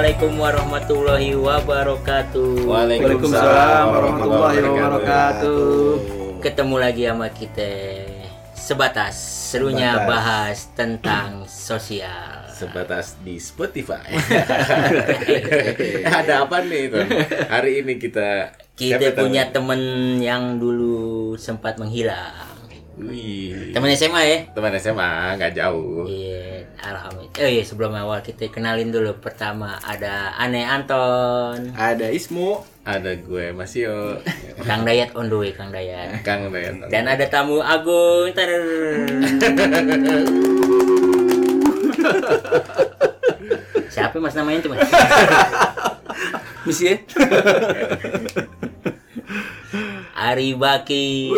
Assalamualaikum warahmatullahi wabarakatuh. Waalaikumsalam warahmatullahi wabarakatuh. Ketemu lagi sama kita sebatas serunya Sebatas. bahas tentang sosial. sebatas di Spotify. Ada apa nih Ton? Hari ini kita Kita punya teman? temen yang dulu sempat menghilang. Wih. Temen SMA ya? Teman SMA nggak jauh. Iya, alhamdulillah. Oh iya, sebelum awal kita kenalin dulu. Pertama ada Ane Anton, Ada Ismu. Ada gue Masio, Kang Dayat on the way, Kang Dayat. Kang Dayan. Dan ada tamu Agung. Siapa mas namanya itu mas? Misi ya? Ari Baki.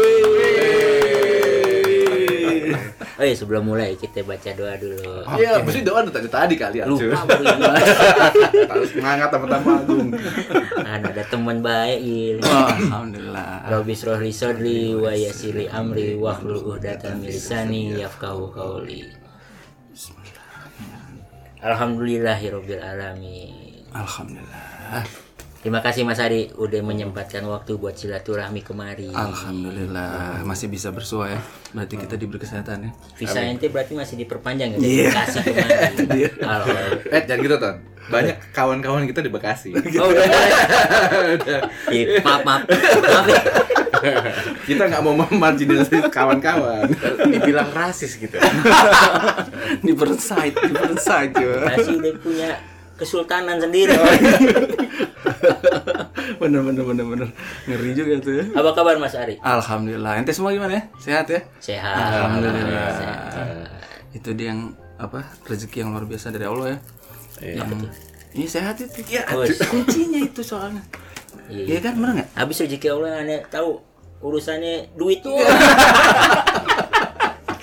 Oh iya sebelum mulai kita baca doa dulu. Iya, mesti doa dari tadi kali ya. Lupa. Harus mengangkat pertama Agung. Kan ada teman baik il. Alhamdulillah. Robi Rohli Sodli wa Yasiri Amri wa hlul uhdatan min lisani yafqahu qawli. Alhamdulillahirabbil alamin. Alhamdulillah. Terima kasih Mas Ari udah menyempatkan waktu buat silaturahmi kemari. Alhamdulillah masih bisa bersua ya. Berarti kita diberi kesehatan ya. Visa ente berarti masih diperpanjang ya? Iya. Kasih kemari. Alhamdulillah. Eh, jangan gitu, Ton. Banyak kawan-kawan kita di Bekasi. Oh udah mulai. Iya, maaf maaf. Maaf ya. kita nggak mau memarginalisasi kawan-kawan. Dibilang rasis gitu. Different side, different side ya. Masih udah punya kesultanan sendiri. Bener bener bener bener. Ngeri juga tuh ya. Apa kabar Mas Ari? Alhamdulillah. Ente semua gimana ya? Sehat ya? Sehat. Alhamdulillah. Sehat. Itu dia yang apa rezeki yang luar biasa dari Allah ya. Iya. Yang ini sehat itu. Ya, kuncinya itu soalnya. Iya. Iya kan bener nggak? Habis rezeki Allah aneh tahu urusannya duit tuh.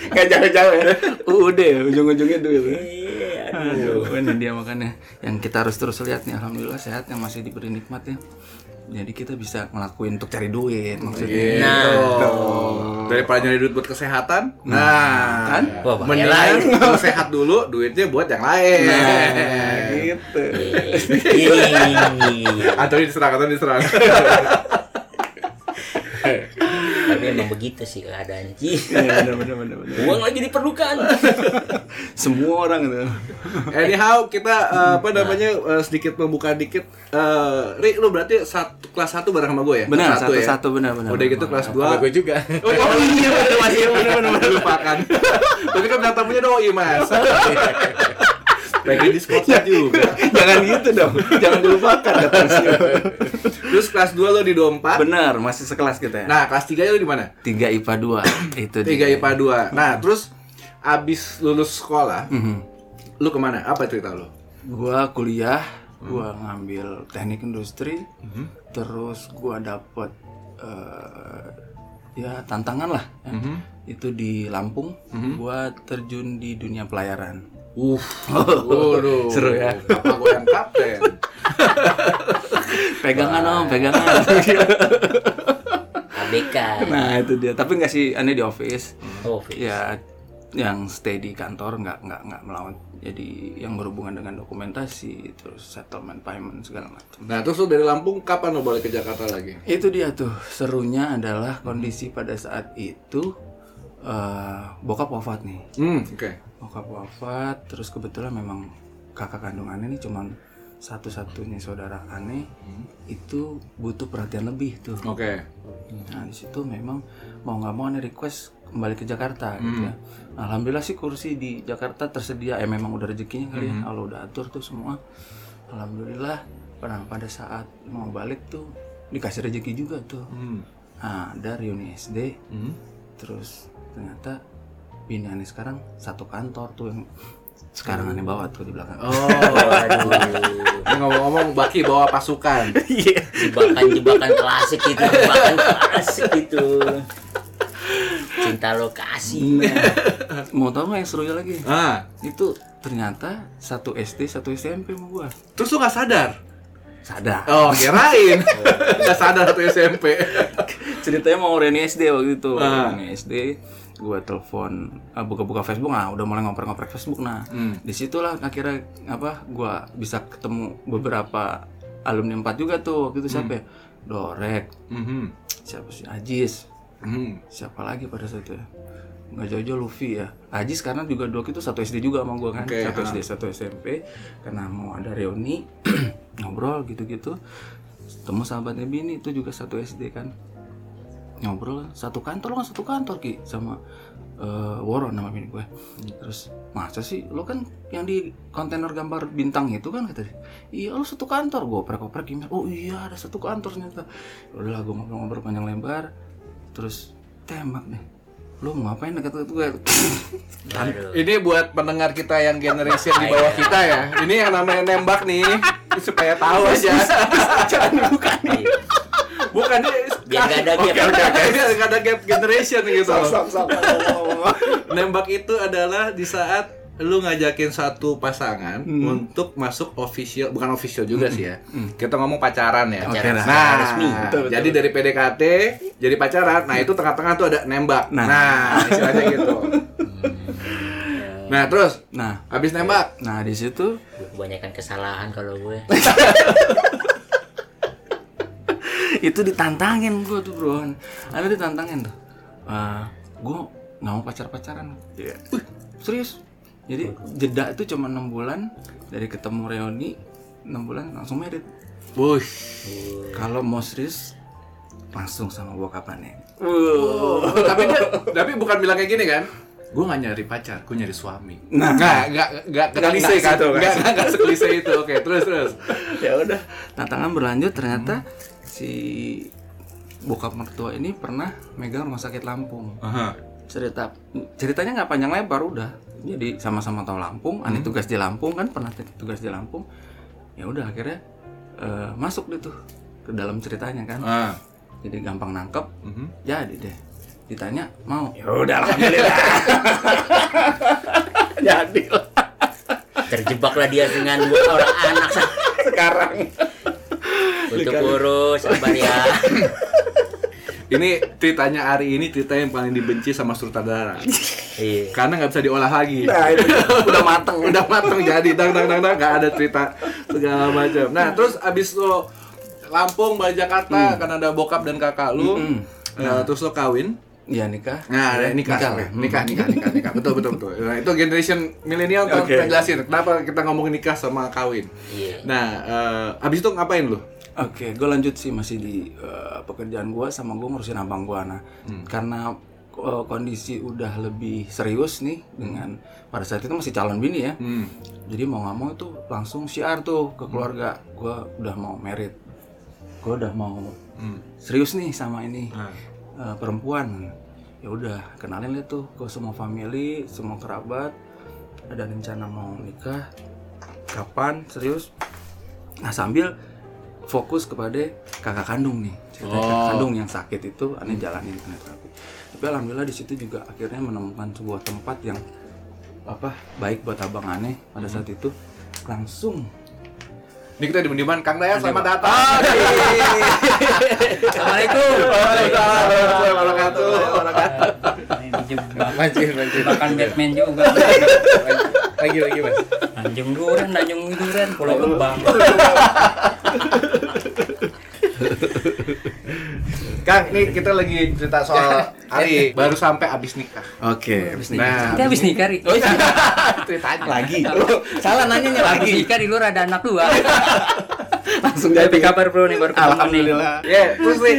Gak jauh-jauh ya. Udah ujung-ujungnya duit. ya. Iya. Aduh, ini dia makanya yang kita harus terus lihat nih alhamdulillah sehat yang masih diberi nikmat ya. Jadi kita bisa ngelakuin untuk cari duit maksudnya. Nah, Daripada nyari duit buat kesehatan. Nah, kan? Wah, lain. Mendingan kalau sehat dulu, duitnya buat yang lain. Nah, gitu. Iya. Atau diserang, atau diserang. Emang begitu sih keadaannya. Iya, benar benar benar benar. Uang lagi diperlukan. Semua orang itu. Anyhow, kita eh, apa namanya eh, sedikit membuka dikit. Eh, Rik, lu berarti satu kelas 1 bareng sama gue ya? Benar, Kelas satu ya? satu-satu benar benar. Udah gitu kelas 2 Sama gue juga. Oh, oh iya bener masih bener bener bener lupakan. Tapi kan tamunya doi mas. Lagi di spotnya juga. Jangan gitu dong. Jangan dilupakan Sio. Terus kelas 2 lo di 24. Benar, masih sekelas kita ya. Nah, kelas 3 lo di mana? 3 IPA 2 itu 3 dia. IPA 2. Nah, terus abis lulus sekolah, Mhm. lu ke mana? Apa cerita lu? Gua kuliah, gua ngambil teknik industri, terus gua dapet eh, ya tantangan lah. ya. Itu di Lampung, gua terjun di dunia pelayaran. Uh, waduh. Seru ya. Apa gue yang kapten? Pegangan om, pegangan. ABK. nah itu dia. Tapi nggak sih, aneh di office. Oh, Fis. Ya yang stay di kantor nggak nggak nggak melawan. Jadi yang berhubungan dengan dokumentasi, terus settlement payment segala macam. Nah, terus lu dari Lampung kapan lu balik ke Jakarta lagi? Itu dia tuh serunya adalah kondisi pada saat itu eh bokap wafat nih. Hmm, oke. Bokap wafat, terus kebetulan memang kakak kandung aneh nih cuman satu-satunya saudara aneh itu butuh perhatian lebih tuh. Oke. Nah di situ memang mau nggak mau aneh request kembali ke Jakarta gitu ya. Alhamdulillah sih kursi di Jakarta tersedia. Ya memang udah rezekinya kali ya. Allah udah atur tuh semua. Alhamdulillah. Pada pada saat mau balik tuh dikasih rezeki juga tuh. Hmm. Nah, ada reuni SD. Hmm. Terus ternyata pindah nih sekarang satu kantor tuh yang sekarang aneh bawa tuh di belakang. Oh, aduh. Ini ngomong-ngomong Baki bawa pasukan. Jebakan-jebakan klasik itu, jebakan klasik itu. Cinta lokasi. Mau tau nggak yang serunya lagi? Ah, Itu ternyata satu SD satu SMP sama gua. terus lu gak sadar? Sadar. Oh, kirain. Gak sadar satu SMP. ceritanya mau reuni SD waktu itu. Ah. SD gue telepon eh, buka-buka Facebook nah udah mulai ngoprek-ngoprek Facebook nah. Hmm. di situlah akhirnya apa gue bisa ketemu beberapa alumni 4 juga tuh waktu itu siapa ya? Dorek. Mhm. siapa sih? Ajis. Mhm. siapa lagi pada saat itu ya? Nggak jauh-jauh Luffy ya. Ajis karena juga dok itu satu SD juga sama gue kan. Oke, satu ah. SD satu SMP karena mau ada reuni ngobrol gitu-gitu. Temu sahabatnya Bini itu juga satu SD kan ngobrol satu kantor lo kan satu kantor ki sama eh, Woro nama bini gue terus masa sih lo kan yang di kontainer gambar bintang itu kan kata dia iya lo satu kantor gue oprek-oprek email oh iya ada satu kantor ternyata udahlah gue ngobrol-ngobrol panjang lebar terus tembak deh lo mau ngapain deket gue Aduh. Ini buat pendengar kita yang generation di bawah kita ya. Ini yang namanya nembak nih supaya tahu aja. jangan dibuka nih Iya. Bukan Biar nggak ada gap. oke. Ini nggak ada gap generation gitu. sok sok Nembak itu adalah di saat lu ngajakin satu pasangan Hmm. untuk masuk official, bukan official juga sih ya. Kita ngomong pacaran ya. Oke, Pacaran nah. Nah, resmi. Betul, betul, jadi dari PDKT jadi pacaran. Nah, itu tengah-tengah tuh ada nembak. Nah. Nah, istilahnya gitu. Nah, terus nah habis nembak. nah di situ Kebanyakan kesalahan kalau gue. itu ditantangin gue tuh bro ada ditantangin tuh Eh gue nggak mau pacar pacaran Wih, serius jadi jeda itu cuma enam bulan dari ketemu reuni enam bulan langsung merit Wuih. kalau mau serius langsung sama bokapannya Oh, tapi dia, tapi bukan bilang kayak gini kan? Gue gak nyari pacar, gue nyari suami. Nah. nggak nggak nggak Nggak, kelise nggak kan? situ, nggak Nggak nggak nggak sekelise itu. Oke, terus terus. ya udah tantangan berlanjut ternyata si bokap mertua ini pernah megang rumah sakit Lampung. Cerita ceritanya nggak panjang lebar udah. Jadi sama-sama tahu Lampung aneh tugas di Lampung kan pernah tugas di Lampung. Ya udah akhirnya eh, masuk deh tuh ke dalam ceritanya kan. Ah. jadi gampang nangkep Mhm. jadi deh. Ditanya mau? Ya udah alhamdulillah. Jadi lah Terjebaklah dia dengan dua orang anak sekarang untuk urus sabar ya. Ini ceritanya Ari ini cerita yang paling dibenci sama sutradara. Iya. Karena nggak bisa diolah lagi. nah itu udah mateng udah mateng jadi dang dang dang dang nggak ada cerita segala macam. Nah terus abis lo Lampung balik Jakarta karena ada bokap dan kakak lu, Hmm. eh, terus lo kawin. ya nikah Nah, ada nikah, Nikah. sorry. nikah, nikah, nikah, nikah, betul, betul, betul. Nah, itu generation milenial tuh Oke. kita jelasin kenapa kita ngomongin nikah sama kawin. Iya. Nah, eh, abis itu ngapain lu? Oke, gue lanjut sih masih di eh, pekerjaan gue sama gue ngurusin abang gue. Nah, karena eh, kondisi udah lebih serius nih dengan pada saat itu masih calon bini ya. Hmm. Jadi mau nggak mau itu langsung siar tuh ke keluarga. Gue udah mau merit, gue udah mau Hmm. serius nih sama ini Nah. eh, perempuan. Ya udah kenalin deh tuh ke semua family, semua kerabat. Ada rencana mau nikah, kapan serius? Nah sambil fokus kepada kakak kandung nih, cerita kakak Oh. kandung yang sakit itu aneh jalanin aneh terapi. Tapi alhamdulillah di situ juga akhirnya menemukan sebuah tempat yang apa baik buat abang aneh pada saat itu langsung Ini kita di Mendiman, Kang Daya selamat datang. Assalamualaikum. Waalaikumsalam warahmatullahi wabarakatuh. Ini dijebak mancing. jebakan Batman juga Lagi, lagi, Mas. Tanjung Duren Tanjung Duren Pulau Gebang Kang, ini kita lagi cerita soal Ari baru sampai abis nikah. Oke, habis nikah. Nah, kita habis nikah Ri Oh, iya. ceritanya lagi. Salah nanyanya habis lagi. nikah di luar ada anak dua Langsung jadi kabar bro nih baru ketemu Alhamdulillah. Ya, terus nih.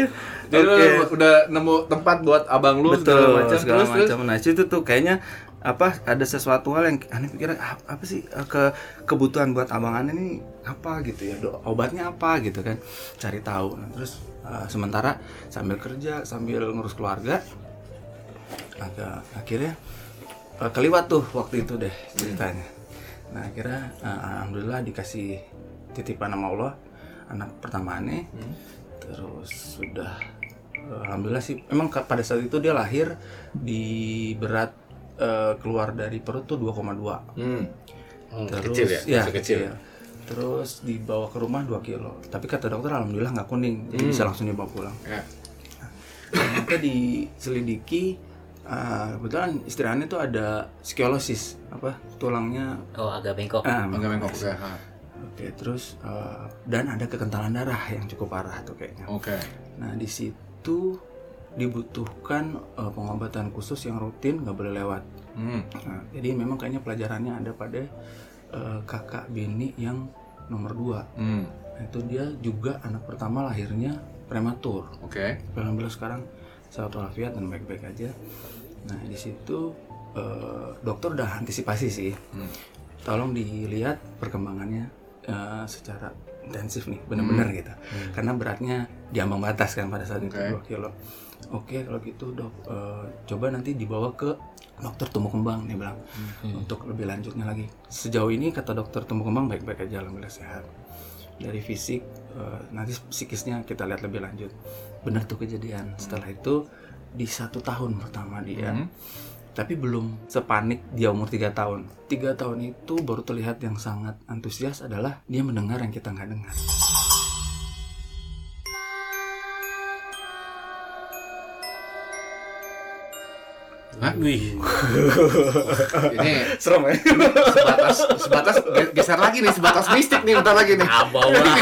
Jadi lu Oke. udah nemu tempat buat abang lu Betul, segala macam segala terus terus. macam. Nah, itu tuh kayaknya apa ada sesuatu hal yang aneh pikir "Ah, apa sih eh, ke kebutuhan buat abang aneh ini apa gitu ya do- obatnya apa gitu kan cari tahu. Nah, terus eh, sementara sambil kerja sambil ngurus keluarga agak akhirnya eh, keliwat tuh waktu itu deh ceritanya. Nah akhirnya eh, alhamdulillah dikasih titipan sama Allah anak pertama aneh terus sudah alhamdulillah sih emang pada saat itu dia lahir di berat eh, keluar dari perut tuh 2,2 Hmm. Hmm, terus kecil ya? ya kecil. kecil. terus dibawa ke rumah 2 kilo tapi kata dokter alhamdulillah nggak kuning jadi bisa langsung dibawa pulang Ya. ternyata diselidiki Ah, kebetulan istri Ane tuh ada skolosis apa tulangnya Oh, agak bengkok. ah, Enggak bengkok ya. oke terus eh, dan ada kekentalan darah yang cukup parah tuh kayaknya Oke. nah di situ dibutuhkan eh, pengobatan khusus yang rutin nggak boleh lewat Hmm. Nah, jadi memang kayaknya pelajarannya ada pada eh, kakak bini yang nomor dua Hmm. Nah, itu dia juga anak pertama lahirnya prematur Oke. alhamdulillah sekarang sehat walafiat dan baik-baik aja nah di situ eh, dokter udah antisipasi sih Hmm. tolong dilihat perkembangannya eh, secara intensif nih bener-bener gitu karena beratnya di ambang batas kan pada saat itu Oke. 2 kilo oke kalau gitu dok eh, coba nanti dibawa ke dokter tumbuh kembang dia bilang. Untuk lebih lanjutnya lagi. Sejauh ini kata dokter tumbuh kembang baik-baik aja alhamdulillah sehat. Dari fisik eh, nanti psikisnya kita lihat lebih lanjut. Benar tuh kejadian. Setelah itu di satu tahun pertama dia Hmm. tapi belum sepanik dia umur tiga tahun. Tiga tahun itu baru terlihat yang sangat antusias adalah dia mendengar yang kita nggak dengar Hah? Wih. Ini serem ya sebatas sebatas ge- geser lagi nih sebatas mistik nih bentar lagi nih. Abau lah.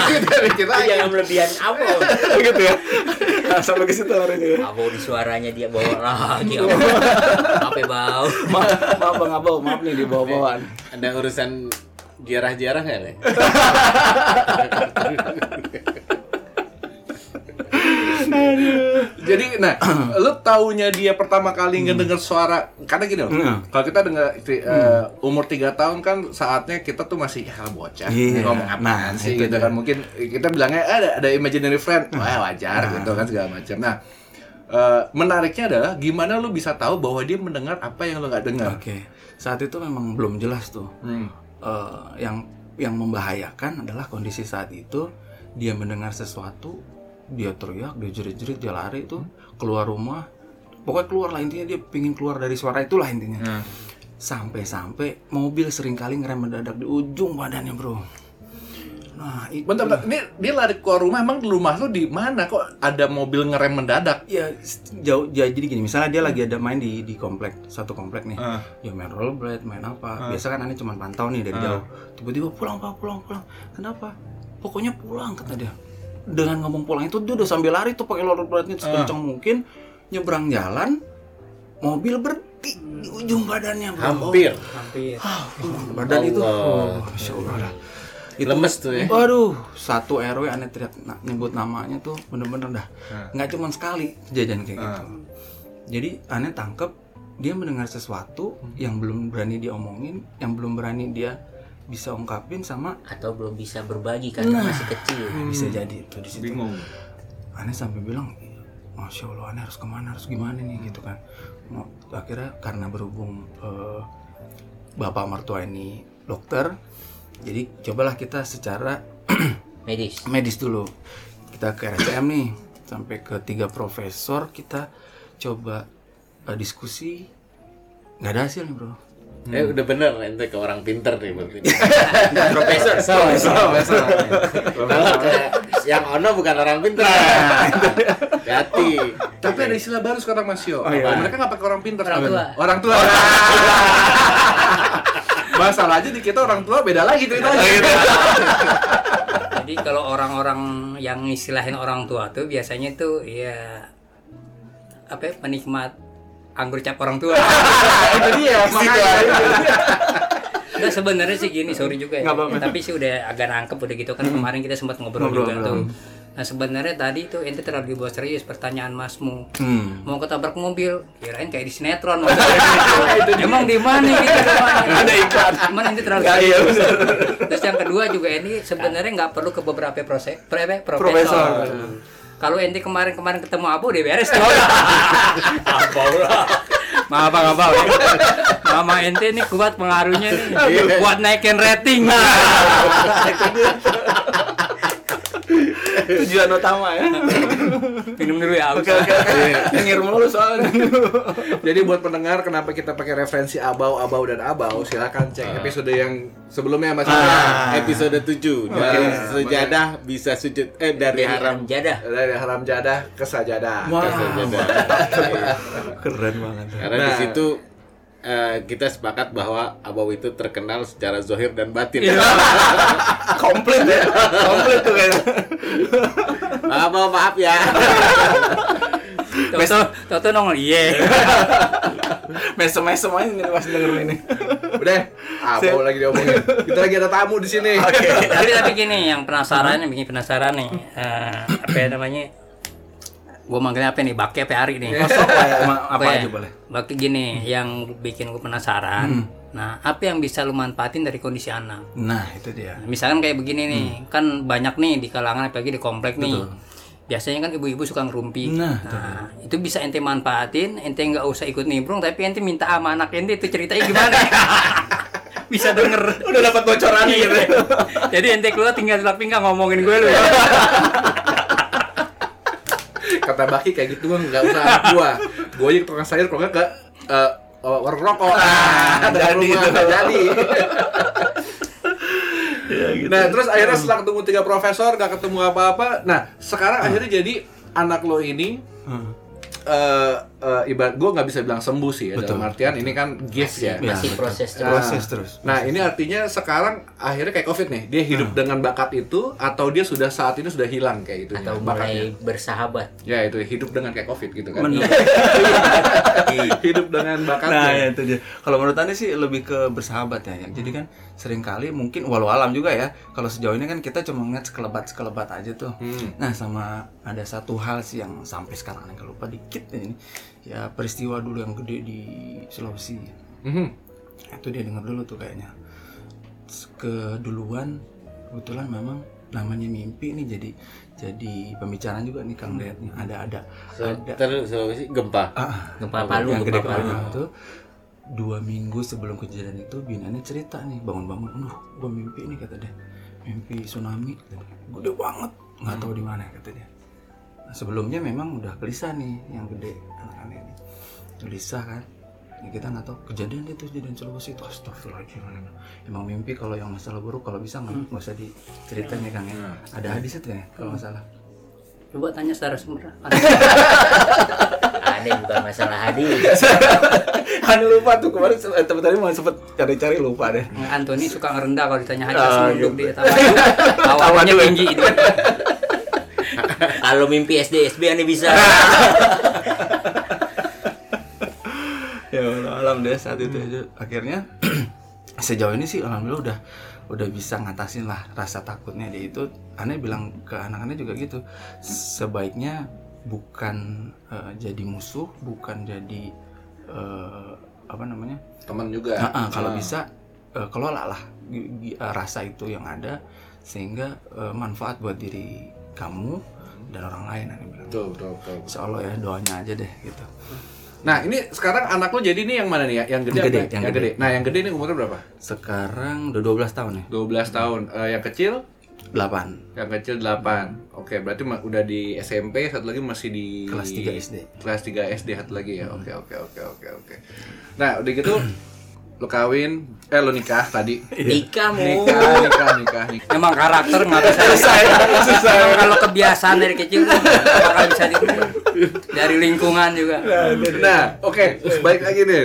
Kita lagi. Jangan melebihan abau. gitu ya sampai ke situ hari ini ya. Abau di suaranya dia bawa lagi abau. Apa bau? maaf maaf bang Abel maaf nih di bawah-bawaan Ada urusan jarah-jarah nggak nih? Jadi nah, lu taunya dia pertama kali ngedenger suara karena gini loh. Hmm. Kalau kita dengar eh, umur 3 tahun kan saatnya kita tuh masih ya bocah Iya. ngomong apaan Nah, sih itu gitu dia. kan. Mungkin kita bilangnya "Eh, ada ada imaginary friend. Wah, wajar gitu kan segala macam. Nah, eh, menariknya adalah gimana lu bisa tahu bahwa dia mendengar apa yang lu nggak dengar. oke saat itu memang belum jelas tuh Hmm. Eh, yang yang membahayakan adalah kondisi saat itu dia mendengar sesuatu dia teriak dia jerit-jerit dia lari tuh keluar rumah. Pokoknya keluar lah intinya dia pingin keluar dari suara itulah intinya. Nah, sampai-sampai mobil sering kali ngerem mendadak di ujung badannya bro. Nah itu bentar, bentar. Ini dia lari keluar rumah emang rumah lu di mana? Kok ada mobil ngerem mendadak? ya jauh ja- jadi gini misalnya dia lagi ada main di di komplek satu komplek nih. Ah. ya main rollerblade main apa. Biasa kan aneh cuma pantau nih dari jauh. Tiba-tiba pulang pak pulang pulang. Kenapa? Pokoknya pulang kata dia dengan ngomong pulang itu dia udah sambil lari tuh pakai rollerblade-nya sekencang mungkin nyebrang jalan mobil berhenti di ujung badannya bro Hampir. Hampir. badan itu oh, Masya Allah lah. Lemes tuh ya. Waduh, satu RW aneh teriak nyebut namanya tuh bener-bener dah. Nggak cuma sekali kejadian kayak gitu. Jadi aneh tangkep dia mendengar sesuatu yang belum berani dia omongin, yang belum berani dia bisa ungkapin sama Atau belum bisa berbagi karena masih kecil. bisa jadi itu di situ. Bingung. Aneh sampai bilang, masya Allah, aneh harus ke mana, harus gimana nih gitu kan. Akhirnya karena berhubung eh, bapak mertua ini dokter, jadi cobalah kita secara Medis. medis dulu kita ke RSCM nih sampai ke tiga profesor kita coba eh, diskusi nggak ada hasil nih bro Eh udah bener ente ke orang pinter nih berarti. Profesor. Kalau ke yang ono bukan orang pinter. Hati. Tapi ada istilah baru sekarang Mas Yo. Oh, iya. Mereka nggak pakai orang pintar. Orang Apa? tua. Orang tua. Masalahnya di kita orang tua beda lagi ceritanya. Jadi kalau orang-orang yang istilahin orang tua tuh biasanya tuh ya apa ya, penikmat anggur cap orang tua. itu dia. Makanya. Enggak sebenarnya sih gini, sorry juga ya. Tapi sih udah agak nangkep udah gitu kan kemarin kita sempat ngobrol, Ngobrol, juga tuh. Nah sebenarnya tadi tuh ente terlalu dibawa serius pertanyaan masmu. hmm. Mau ketabrak mobil, kirain kayak di sinetron. Emang di mana gitu rumahnya? Ada iklan. Cuman ente terlalu serius. Terus yang kedua juga ini sebenarnya nggak perlu ke beberapa proses, profesor. Profesor. Kalau ente kemarin-kemarin ketemu Abu udah beres tuh. Maaf Bang Abang. Mama ente nih kuat pengaruhnya nih. Buat naikin rating. Tujuan utama ya. Minum dulu ya, aus. Oke oke oke. Ngir mulu soalnya. Jadi buat pendengar kenapa kita pakai referensi abau, abau dan abau, silakan cek episode yang sebelumnya Mas. Ah, episode 7 dari sejadah bisa sujud eh dari Jadi haram jadah. Dari haram jadah ke sajadah. Sejadah. Keren banget. Karena di Nah. situ eh, kita sepakat bahwa abau itu terkenal secara zohir dan batin. Komplit ya. Komplit tuh kayaknya. Abau maaf ya. Toto, Toto nongol, iya. Mesem-mesem aja nih pas denger ini. Udah, abau lagi diomongin. Kita lagi ada tamu di sini. tapi tapi gini, yang penasaran, yang bikin penasaran nih, eh, apa ya namanya? Gue manggilnya apa nih? Baki apa Ari nih? Masuk apa ya? Apa Oke, aja boleh. Baki gini, yang bikin gue penasaran. Nah, apa yang bisa lu manfaatin dari kondisi anak? Nah, itu dia. Misalkan kayak begini nih, kan banyak nih di kalangan apalagi di komplek nih. Biasanya kan ibu-ibu suka ngerumpi. Nah, Nah, itu bisa ente manfaatin, ente nggak usah ikut nimbrung, tapi ente minta sama anak ente itu ceritanya gimana? bisa denger. Udah dapat bocoran Iya. gitu. Jadi ente keluar tinggal tapi nggak ngomongin gue lu ya. Kata Baki kayak gitu bang, nggak usah anak gua. Gua aja ke tukang sayur, kalau nggak ke eh, oh, warung rokok. Ah, jadi jadi itu. jadi. gitu. Nah, terus akhirnya setelah ketemu tiga profesor, nggak ketemu apa-apa. Nah, sekarang akhirnya jadi anak lo ini Hmm. Eh eh, ibarat gue nggak bisa bilang sembuh sih ya Betul. dalam artian ini kan gift ya. Ya, Masih betul. proses terus. Proses terus. Nah ini artinya sekarang akhirnya kayak covid nih dia hidup dengan bakat itu atau dia sudah saat ini sudah hilang kayak itu atau bakatnya. mulai bersahabat. Ya itu hidup dengan kayak covid gitu kan. Menurut- hidup dengan bakatnya. Nah, ya itu dia. Kalau menurut Anda sih lebih ke bersahabat ya. Jadi kan sering kali mungkin walau alam juga ya. Kalau sejauh ini kan kita cuma ngeliat sekelebat-sekelebat aja tuh. Hmm. Nah, sama ada satu hal sih yang sampai sekarang nggak lupa dikit ya ini. Ya peristiwa dulu yang gede di Sulawesi. Mhm. Itu dia dengar dulu tuh kayaknya. Keduluan kebetulan memang namanya mimpi nih jadi jadi pembicaraan juga nih Kang Dayat nih. Ada ada ada Terus Sulawesi gempa. Ah, Gempa Palu, yang gede Palu. itu dua minggu sebelum kejadian itu binanya cerita nih bangun-bangun aduh gua mimpi nih kata dia mimpi tsunami gede banget nggak tahu di mana kata dia sebelumnya memang udah gelisah nih yang gede anak-anak ini gelisah kan? Ya kita nggak tahu. Kejadian itu kejadian Sulawesi itu astagfirullahaladzim. Emang mimpi kalau yang masalah buruk kalau bisa nggak? Nggak usah diceritain ya kang ya. Ada hadis itu ya kalau masalah? Coba tanya secara sumber. Ada bukan masalah hadis. Anda lupa tuh kemarin eh, teman tadi mau sempet cari-cari lupa deh. Anthony suka ngerendah kalau ditanya hadis nunduk gitu. dia tawa. Tawannya tinggi itu. Kalau mimpi SD SB aneh bisa. ya Allah, alhamdulillah saat itu aja akhirnya sejauh ini sih alhamdulillah udah udah bisa ngatasin lah rasa takutnya dia itu aneh bilang ke anak-anak juga gitu sebaiknya bukan eh, jadi musuh bukan jadi eh, apa namanya Teman juga. Nah, ah, kalau bisa eh, kelola lah rasa itu yang ada sehingga eh, manfaat buat diri kamu dan orang lain aneh bilang Betul, betul, betul. Insya Allah ya doanya aja deh gitu Nah ini sekarang anak lo jadi nih yang mana nih ya? Yang gede, Yang gede, apa? yang yang gede. gede. Nah yang gede ini umurnya berapa? sekarang udah 12 tahun ya 12 tahun. Eh, yang kecil? 8 Yang kecil 8. Oke, berarti ma- udah di SMP, satu lagi masih di Kelas 3 SD. Kelas 3 SD satu lagi ya. Oke, oke, oke, oke, oke. Nah, udah gitu lo kawin, eh lo nikah tadi. Nikah mu. Nikah, nikah, nikah, nikah. Emang karakter nggak bisa susah. Emang kalau kebiasaan dari kecil bakal bisa di dari lingkungan juga. Nah, oke, balik lagi nih.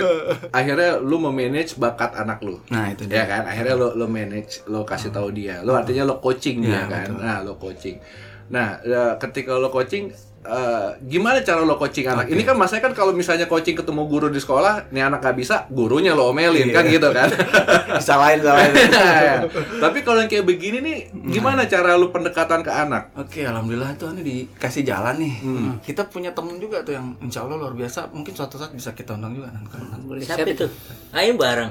Akhirnya lu memanage bakat anak lu. Nah itu Ya dia. kan, akhirnya lo lo manage, lo kasih tahu dia. Lo artinya lo coaching dia Ya, kan. betul. Nah, lo coaching. Nah, ya, ketika lo coaching eh, gimana cara lo coaching anak? Ini kan masanya kan kalau misalnya coaching ketemu guru di sekolah, nih anak gak bisa, gurunya lo omelin kan gitu kan. Salahin, salahin. Nah, Tapi kalau yang kayak begini nih, gimana cara lo pendekatan ke anak? Oke, alhamdulillah tuh ini dikasih jalan nih. Kita punya temen juga tuh yang insya Allah luar biasa. Mungkin suatu saat bisa kita undang juga nanti. Boleh Siapa siapa itu? Ayo bareng.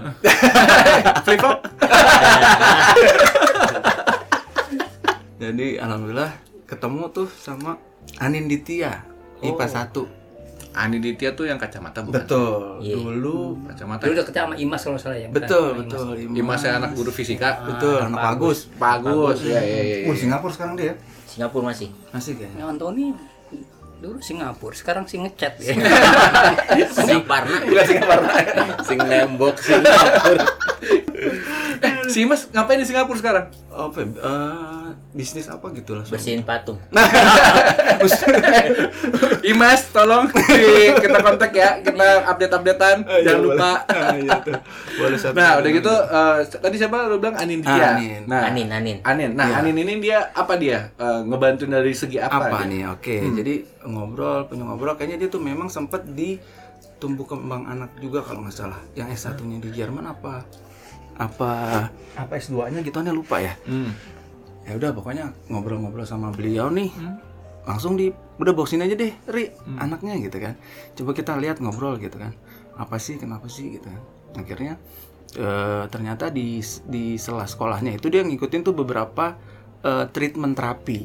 Flip? Jadi alhamdulillah ketemu tuh sama Anin Ditya IPA 1. Ani Ditya tuh yang kacamata bukan? Betul. Iya. Dulu Kacamata. Dulu deket sama Imas kalau salah ya. bukan? betul, Imas. betul. Imasnya anak guru fisika. Betul, anak bagus. Bagus. Ya, ya, ya. ya. Oh, Singapura sekarang dia. Singapura masih Masih kayaknya. Ya, Anthony dulu Singapura, sekarang sih ngechat ya. Singaparna Bukan Singapura. Sing nembok Singapura. Si Mas ngapain di Singapura sekarang? Apa? ya? Eh, bisnis apa gitu lah. bersihin patung Imas, tolong di- kita kontak ya, kita update-updatean, jangan lupa. Nah, iya tuh. Boleh satu. Nah, udah gitu eh, tadi siapa lu bilang Anin Ditya. Anin. Nah, Anin Anin Anin. Nah, Iya. Anin ini dia apa dia? Eh, ngebantu dari segi apa? apa dia? nih oke jadi ngobrol punya ngobrol kayaknya dia tuh memang sempat di tumbuh kembang anak juga kalau nggak salah yang S 1 nya di Jerman apa apa apa S 2 nya gitu aneh lupa ya. Hmm. ya udah pokoknya ngobrol-ngobrol sama beliau nih langsung di udah boxin aja deh ri anaknya gitu kan. Coba kita lihat ngobrol gitu kan. Apa sih kenapa sih gitu kan. Akhirnya eh, ternyata di di sela sekolahnya itu dia ngikutin tuh beberapa eh, treatment terapi.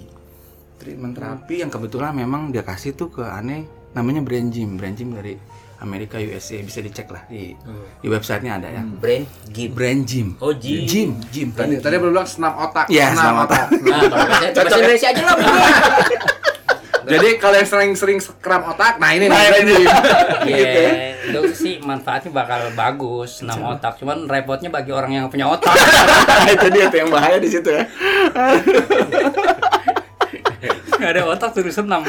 Treatment terapi yang kebetulan memang dia kasih tuh ke aneh namanya brain gym. Brain gym dari Amerika USA bisa dicek lah. Di di websitenya ada ya. Brain gym. Brain gym. Oh gym. Gym gym. Tadi tadi belum bilang senam otak. Iya, senam otak. nah bahasa Indonesia aja lah Jadi kalau yang sering-sering kram otak, nah ini nih. brain gym. Iya, itu sih manfaatnya bakal bagus, senam otak. Cuman repotnya bagi orang yang punya otak. itu dia tuh yang bahaya di situ ya Nggak ada otak terus senam.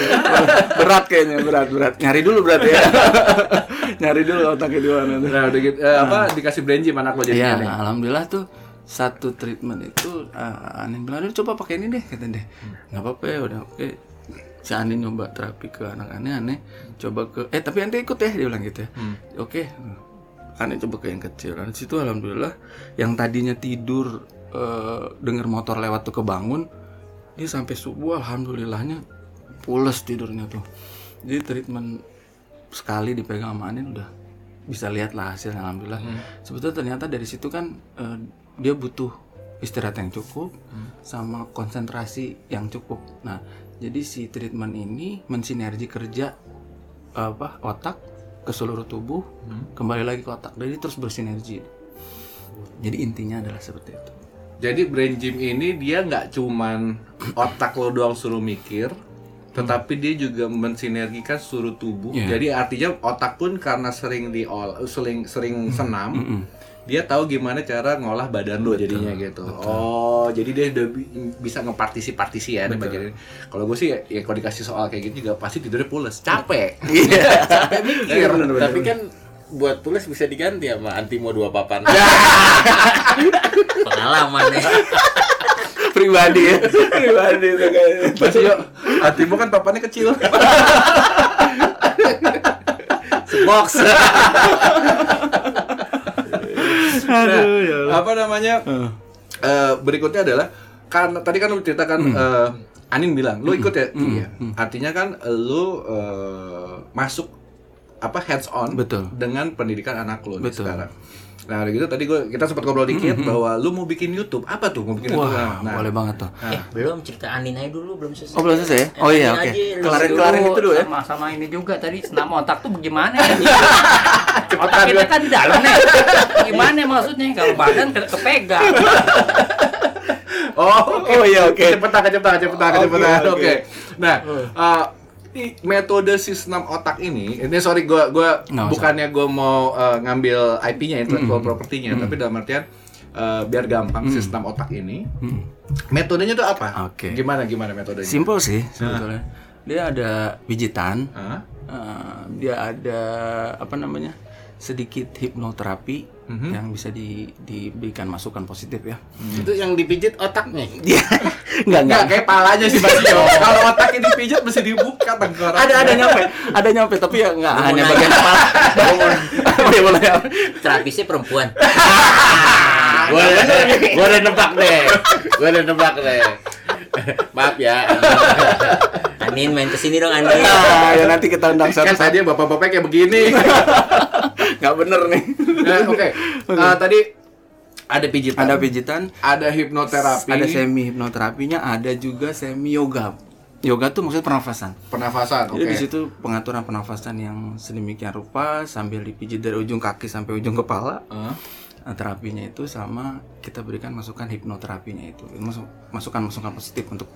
berat kayaknya berat berat. Nyari dulu berat ya. Nyari dulu otaknya di mana. Nah, udah gitu. Eh, apa dikasih brain gym anak lo Iya, jadinya nih. alhamdulillah tuh satu treatment itu uh, Anin bilang "Udah, coba pakai ini deh kata deh nggak apa-apa ya udah oke. Si Anin nyoba terapi ke anak aneh aneh coba ke eh tapi nanti ikut ya dia bilang gitu ya. Oke. Aneh coba ke yang kecil. Dan situ alhamdulillah yang tadinya tidur eh, dengar motor lewat tuh kebangun dia sampai subuh alhamdulillahnya pules tidurnya tuh. Jadi treatment sekali dipegang sama Anin udah bisa lihat lah hasilnya alhamdulillah. Sebetulnya ternyata dari situ kan eh, dia butuh istirahat yang cukup sama konsentrasi yang cukup. Nah jadi si treatment ini mensinergi kerja apa otak ke seluruh tubuh kembali lagi ke otak. Jadi terus bersinergi. Jadi intinya adalah seperti itu Jadi brain gym ini dia nggak cuman otak lo doang suruh mikir, tetapi dia juga mensinergikan seluruh tubuh. Iya. Jadi artinya otak pun karena sering di sering sering senam, dia tahu gimana cara ngolah badan lo jadinya gitu. Oh, jadi dia udah bi- bisa ngepartisi-partisi ya di bagian ini. Kalau gue sih ya, ya kalau dikasih soal kayak gitu juga pasti tidurnya pules, capek. capek mikir. Tapi kan buat tulis bisa diganti sama Antimo dua papan. pengalaman ya pribadi ya pribadi itu kayaknya Masih yuk, hatimu kan papannya kecil. Box. Nah, apa namanya? eh, berikutnya adalah karena tadi kan lu ceritakan eh, Anin bilang, lu ikut ya? Iya. Artinya kan lu eh, masuk apa hands on Betul. dengan pendidikan anak nih Betul. sekarang. Nah, udah gitu tadi gua kita sempat ngobrol dikit bahwa lu mau bikin YouTube. Apa tuh mau bikin YouTube? wah Nah, boleh banget tuh eh belum cerita Anin aja dulu belum selesai oh belum selesai ya? oh iya oke Anin aja, lu kelarin dulu. kelarin itu dulu ya sama sama ini juga tadi senam otak tuh bagaimana ya? otak kita kan di dalam nih. Gimana maksudnya kalau badan ke- kepegang? Oh, oke. Oh, iya, oke. Cepetan, cepetan, cepetan, Oke, cepetan. Oke. oke. Nah, eh, i- metode sistem otak ini, ini sorry gua gua usah. bukannya gua mau eh, ngambil IP-nya intellectual property-nya, tapi dalam artian eh, biar gampang sistem otak ini. Metodenya tuh apa? Oke. Gimana gimana metodenya? simple sih sebetulnya dia ada pijitan Hah? eh, dia ada apa namanya sedikit hipnoterapi yang bisa di, diberikan masukan positif ya Itu yang dipijit otaknya. dia nggak Enggak, nggak kayak palanya sih Mas Yo. Kalau otaknya dipijat mesti dibuka tengkorak. ada ada nyampe ada nyampe tapi ya nggak Gua mau hanya bagian kepala boleh boleh terapisnya perempuan Gua udah, gua udah nebak deh. Gua udah nebak deh. Maaf ya. Anin main ke sini dong Anin nah, ya nanti kita undang Kan satu tadi bapak-bapak kayak begini. Nggak bener nih Nah, Oke. Eh, tadi ada pijitan. ada pijitan ada hipnoterapi. ada semi hipnoterapinya ada juga semi yoga yoga tuh maksudnya pernafasan. Pernafasan, oke. Jadi di situ pengaturan pernafasan yang sedemikian rupa sambil dipijit dari ujung kaki sampai ujung kepala. Hah? Nah, terapinya itu sama kita berikan masukan hipnoterapinya itu. Masuk masukan-masukan positif untuk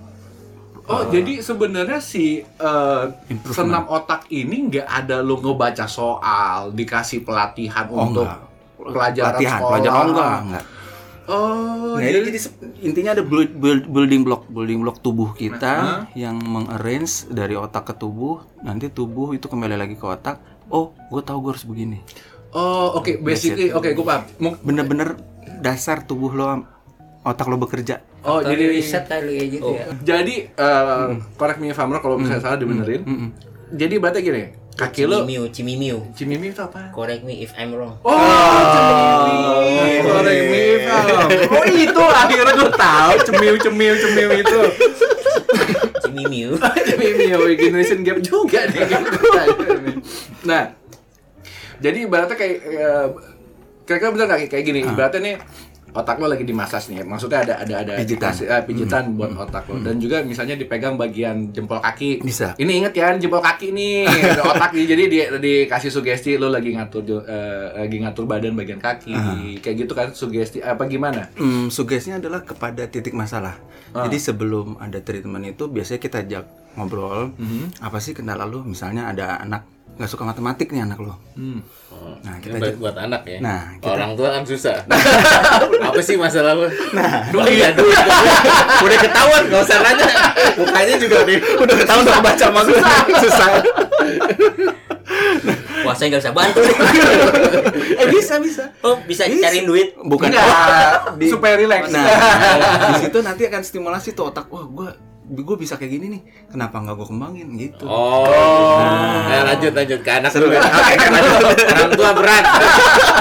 Oh, jadi sebenarnya si eh, Improvement. senam otak ini nggak ada lu ngebaca soal, dikasih pelatihan oh untuk enggak. pelajaran Pelatihan, sekolah. pelajaran oh, enggak, enggak. Oh, Nah, jadi, intinya ada build- build- building block, building block tubuh Nah, kita yang mengarrange dari otak ke tubuh. Nanti tubuh itu kembali lagi ke otak. Oh, gue tahu gue harus begini. oh oke, basically oke gue paham. Bener-bener dasar tubuh lo, otak lo bekerja. Oh, Atau jadi di riset kali ya gitu ya. jadi eh correct me if I'm wrong kalau misalnya salah dibenerin. Mm-mm. Jadi berarti gini, kaki lu Cimimiu, cimimiu. Cimimi itu apa? Correct me if I'm wrong. Oh, cemimi. Correct me if I'm wrong. Oh, itu akhirnya gue tahu cemiu cemiu cemiu itu. Cimimiu. Cemimi oh, generation gap juga nih. nah, jadi ibaratnya kayak eh, kira-kira bener nggak kayak- kayak gini? Ibaratnya nih otak lo lagi dimasas nih, maksudnya ada ada ada Pijitan. eh, pijitan buat otak lo dan juga misalnya dipegang bagian jempol kaki. Bisa. Ini inget ya jempol kaki nih, ada otak nih. Jadi di, dikasih sugesti lo lagi ngatur eh, lagi ngatur badan bagian kaki, kayak gitu kan sugesti apa gimana? Hmm, sugesnya adalah kepada titik masalah. Jadi sebelum ada treatment itu biasanya kita ajak ngobrol. Apa sih kendala lu? Misalnya ada anak nggak suka matematik nih anak lo. Hmm. Nah kita baik ajak, buat anak ya. Nah, kita- orang tua kan susah. Apa sih masalah lu? Nah, duit ya duit. Udah ketahuan, nggak usah nanya. Mukanya juga nih. udah ketahuan udah baca gue. susah. Wah, saya nggak bisa bantu. eh bisa bisa. Oh, bisa Bisa. cariin duit. Bukan Enggak, di- supaya relax. Nah, di situ nanti akan stimulasi tuh otak. Wah, gue gue bisa kayak gini nih. Kenapa nggak gue kembangin gitu? Oh. Nah, lanjut lanjut ke anak dulu. Lanjut. Orang tua berat.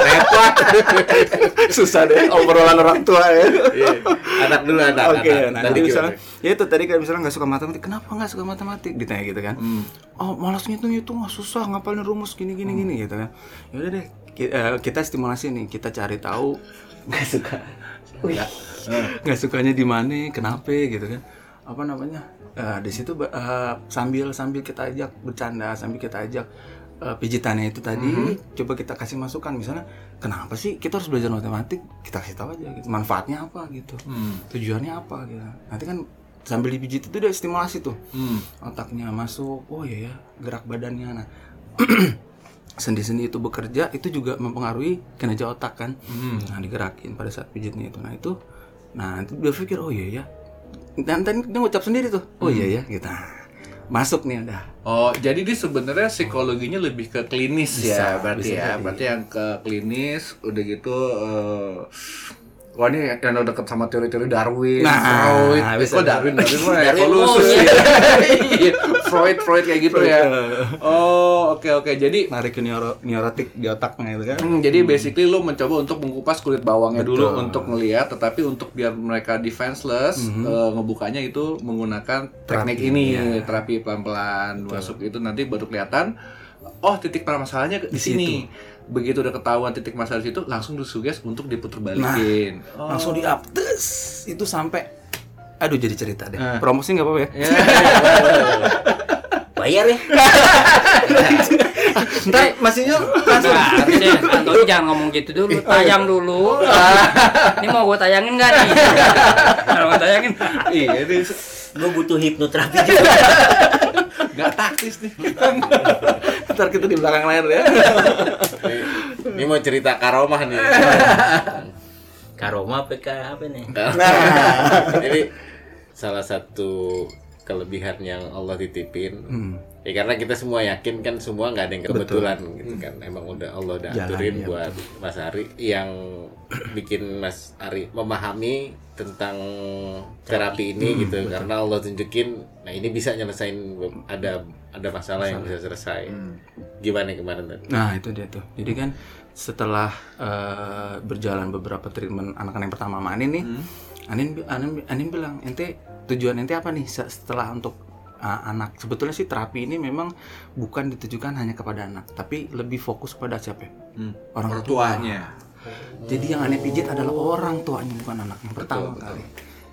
Repot. Susah deh obrolan orang tua ya. Iya. Anak dulu anak. Oke, anak. nah Tadi jadi misalnya, ya itu tadi kan misalnya nggak suka matematik, kenapa nggak suka matematik? Ditanya gitu kan. Oh, malas ngitung itu nggak susah, ngapalin rumus gini gini gini gitu kan. Ya udah deh, eh, kita stimulasi nih, kita cari tahu nggak suka, Ya. nggak sukanya di mana, kenapa gitu kan. Apa namanya? Eh, di situ eh, sambil sambil kita ajak bercanda, sambil kita ajak eh, pijitannya itu tadi, coba kita kasih masukan. Misalnya, kenapa sih kita harus belajar matematik? Kita kasih tahu aja, gitu. manfaatnya apa gitu. Tujuannya apa gitu. Nanti kan sambil dipijit itu udah stimulasi tuh. Hmm. otaknya masuk oh iya ya gerak badannya. Nah sendi-sendi itu bekerja itu juga mempengaruhi kinerja otak kan. Nah digerakin pada saat pijitnya itu. Nah itu nah nanti dia pikir oh iya ya nanti dia ngucap sendiri tuh oh iya ya gitu masuk nih udah Oh, jadi dia sebenarnya psikologinya lebih ke klinis ya, Bisa, berarti bisa ya. jadi. Berarti yang ke klinis udah gitu eh Wah ini yang udah deket sama teori-teori Darwin, Nah, Freud, bisa. kok Darwin, Darwin mah Darwin evolusi, monyet. Iya, Freud, Freud kayak gitu ya. Oh, oke oke. Jadi narik ke neuro neurotik di otaknya itu kan Hmm, jadi basically lu mencoba untuk mengupas kulit bawangnya dulu Betul. untuk ngelihat, tetapi untuk biar mereka defenseless, eh, ngebukanya itu menggunakan teknik Terapi, ini, ya. terapi pelan-pelan masuk itu nanti baru kelihatan. Oh titik permasalahannya di sini. Begitu udah ketahuan titik masalah di situ, langsung disuges untuk diputer balikin. oh. langsung di up itu sampai aduh jadi cerita deh Eh. promosi nggak apa-apa ya Ya, Bayar ya. ntar masihnya langsung Nah, Antoni jangan ngomong gitu dulu, tayang dulu. Ini mau gue tayangin nggak nih? Kalau mau tayangin, iya, ini Gue butuh hipnoterapi juga. nggak taktis nih. ntar kita di belakang layar ya Ini, mau cerita karomah nih. Karoma PK apa nih? Jadi salah satu kelebihan yang Allah titipin. Hmm. Ya karena kita semua yakin kan semua nggak ada yang kebetulan gitu kan. Emang udah Allah udah Jalan, aturin iya, buat Mas Ari yang bikin Mas Ari memahami tentang terapi Hmm, ini gitu karena Allah tunjukin nah ini bisa nyelesain ada ada masalah yang bisa selesai. Hmm. Gimana kemarin tadi? nah itu dia tuh jadi kan setelah eh, berjalan beberapa treatment anak-anak yang pertama sama Anin nih Anin, Anin Anin bilang ente tujuan ente apa nih se- setelah untuk uh, anak sebetulnya sih terapi ini memang bukan ditujukan hanya kepada anak tapi lebih fokus pada siapa? Hmm, orang Orang tuanya. jadi yang aneh pijit adalah orang tuanya bukan anak yang pertama kali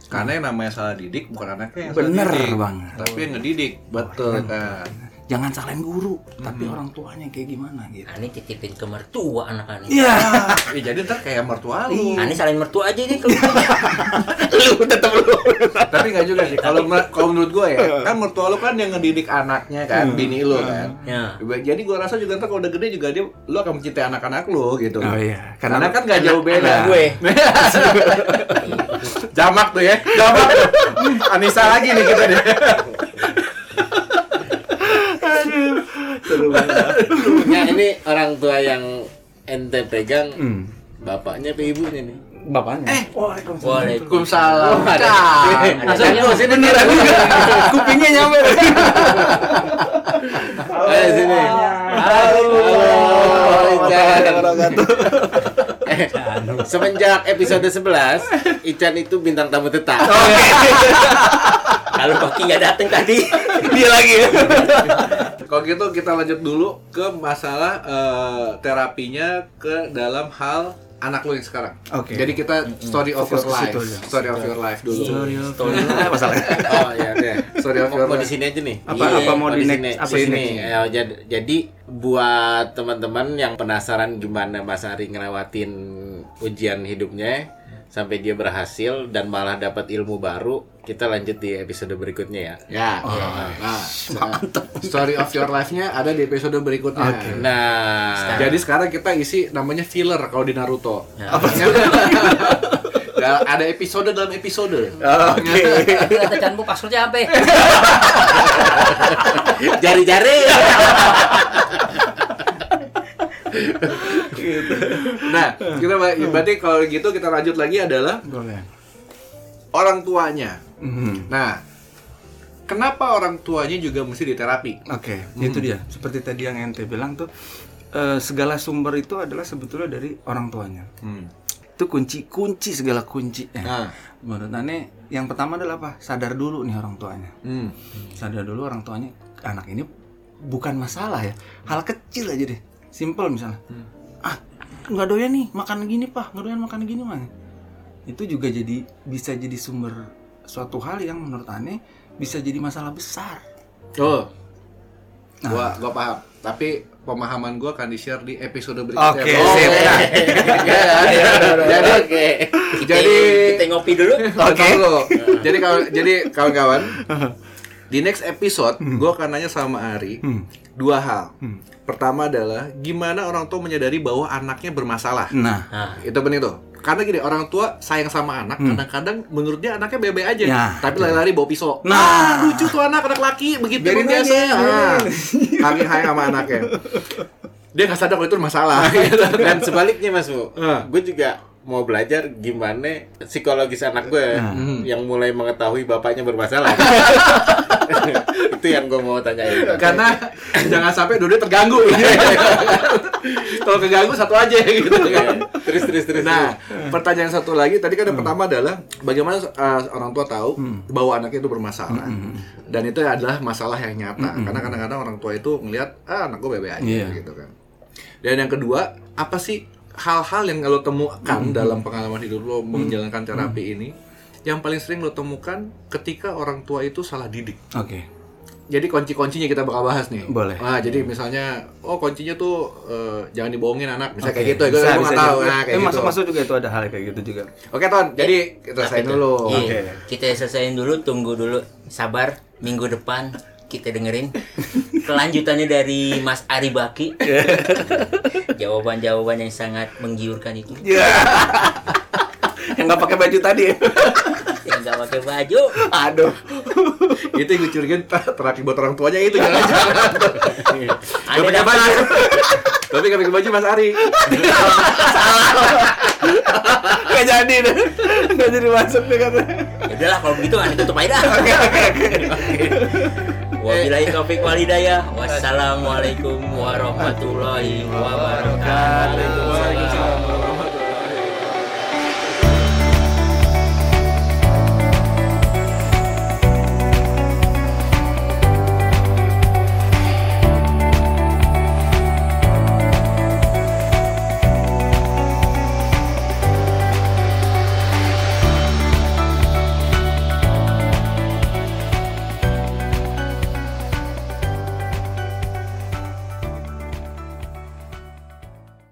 Karena yang namanya salah didik bukan anaknya yang Bener salah didik, banget. tapi yang ngedidik. Betul kan. Jangan salahin guru, tapi orang tuanya kayak gimana gitu. Ani titipin ke mertua anak Ani. Iya. Ya, jadi ntar kayak mertua lu. Ani salahin mertua aja deh kalau Lu tetap lu. Tapi nggak juga sih. Kalau kalau menurut gue ya, kan mertua lu kan yang ngedidik anaknya kan, bini lu kan. Ya. Jadi gua rasa juga ntar kalau udah gede juga dia lu akan mencintai anak-anak lu gitu. Oh iya, Karena, kan nggak jauh beda. anak gue. Jamak tuh ya. Jamak. tuh. Anissa lagi nih kita deh. Ya ini orang tua yang ente pegang Hmm. bapaknya apa ibunya nih? Bapaknya. Eh, Waalaikumsalam. Cak. Masuknya mau sini nih. kupingnya nyampe. Ayo sini. Halo. Ican. Eh, Semenjak episode 11, Ican itu bintang tamu tetap. Kalau Baki nggak dateng tadi. Dia lagi. Kalau gitu kita lanjut dulu ke masalah eh, terapinya ke dalam hal anak lu yang sekarang. Oke. Jadi kita story of Fokus your life. Story of your life dulu. Apa masalahnya? Oh iya deh. Story of your mau di life. sini aja nih. Apa Iya, apa mau di sini, apa sini. Ya, jadi, jadi buat teman-teman yang penasaran gimana Mas Ari ngelewatin ujian hidupnya sampai dia berhasil dan malah dapat ilmu baru, kita lanjut di episode berikutnya ya. Ya. Nah, story of your life-nya ada di episode berikutnya. Nah, Jadi sekarang kita isi namanya filler kalau di Naruto. Ya. Nggak ada episode dalam episode. Oke. Kata canmu passwordnya apa? jari-jari. Nah, kita ba- berarti kalau gitu kita lanjut lagi adalah Boleh. orang tuanya. Mhm. Nah, kenapa orang tuanya juga mesti diterapi? Oke, itu dia. Seperti tadi yang ente bilang tuh eh, segala sumber itu adalah sebetulnya dari orang tuanya. Hmm. Itu kunci kunci segala kunci. Nah. Menurut Ane, yang pertama adalah apa? Sadar dulu nih orang tuanya. Hmm. Sadar dulu orang tuanya anak ini bukan masalah ya. Hal kecil aja deh. Simple misalnya. Ah, nggak doyan nih makan gini, Pak. Nggak doyan makan gini, Mang. Itu juga jadi bisa jadi sumber suatu hal yang menurut Ane bisa jadi masalah besar. Oh, Nah. gua gua paham. Tapi pemahaman gua akan di-share di episode berikutnya. Oke, Oh, sip. ya. Ya, Jadi Oke. Kita, Jadi kita ngopi dulu. Oke. Jadi kalau jadi kawan-kawan di next episode gua akan nanya sama Ari dua hal. Pertama adalah gimana orang tua menyadari bahwa anaknya bermasalah. Nah, Nah, Itu penting tuh. Karena gini, orang tua sayang sama anak, kadang-kadang menurut dia anaknya bebe aja, Ya, tapi lari-lari bawa pisau. Nah. Ah, lucu tuh anak, anak laki, begitu Biarin biasa. biarin. Ah, Kami sayang sama anaknya. Dia nggak sadar kalau itu masalah. Dan sebaliknya Mas Bu, Ah. gue juga mau belajar gimana psikologis anak gue yang mulai mengetahui bapaknya bermasalah. itu yang gue mau tanyain. Karena jangan sampai dua terganggu. Kalau keganggu satu aja gitu kan. terus terus terus. Nah, pertanyaan satu lagi tadi kan yang pertama adalah bagaimana uh, orang tua tahu bahwa anaknya itu bermasalah. Dan itu adalah masalah yang nyata. Karena kadang-kadang orang tua itu ngelihat ah anak gue bebe aja Iya. gitu kan. Dan yang kedua, apa sih hal-hal yang lo temukan dalam pengalaman hidup lo menjalankan terapi ini yang paling sering lo temukan ketika orang tua itu salah didik. oke. Jadi kunci-kuncinya kita bakal bahas nih. Boleh. Nah, jadi misalnya, oh kuncinya tuh eh, jangan dibohongin anak, misalnya kayak Oke, gitu. Gue bisa, nggak bisa tahu. juga. Nah, kayak Eh, gitu. masuk-masuk juga itu ada hal kayak gitu juga. Oke Ton, jadi kita selesaiin dulu. Iya, Oke. Kita selesaiin dulu, tunggu dulu. Sabar, minggu depan kita dengerin kelanjutannya dari Mas Ari Baki. Jawaban-jawaban yang sangat menggiurkan itu. yang nggak pakai baju tadi. Yang nggak pakai baju. Aduh. itu yang gue curigain ter- terapi buat orang tuanya itu jangan-jangan. Gak Ada pakai baju. Tapi gak pakai baju Mas Ari. Gak jadi deh. Gak jadi masuk deh katanya. Ya udahlah kalau begitu aneh tutup aja dah. Wabillahi taufik walhidayah. Wassalamualaikum warahmatullahi wabarakatuh.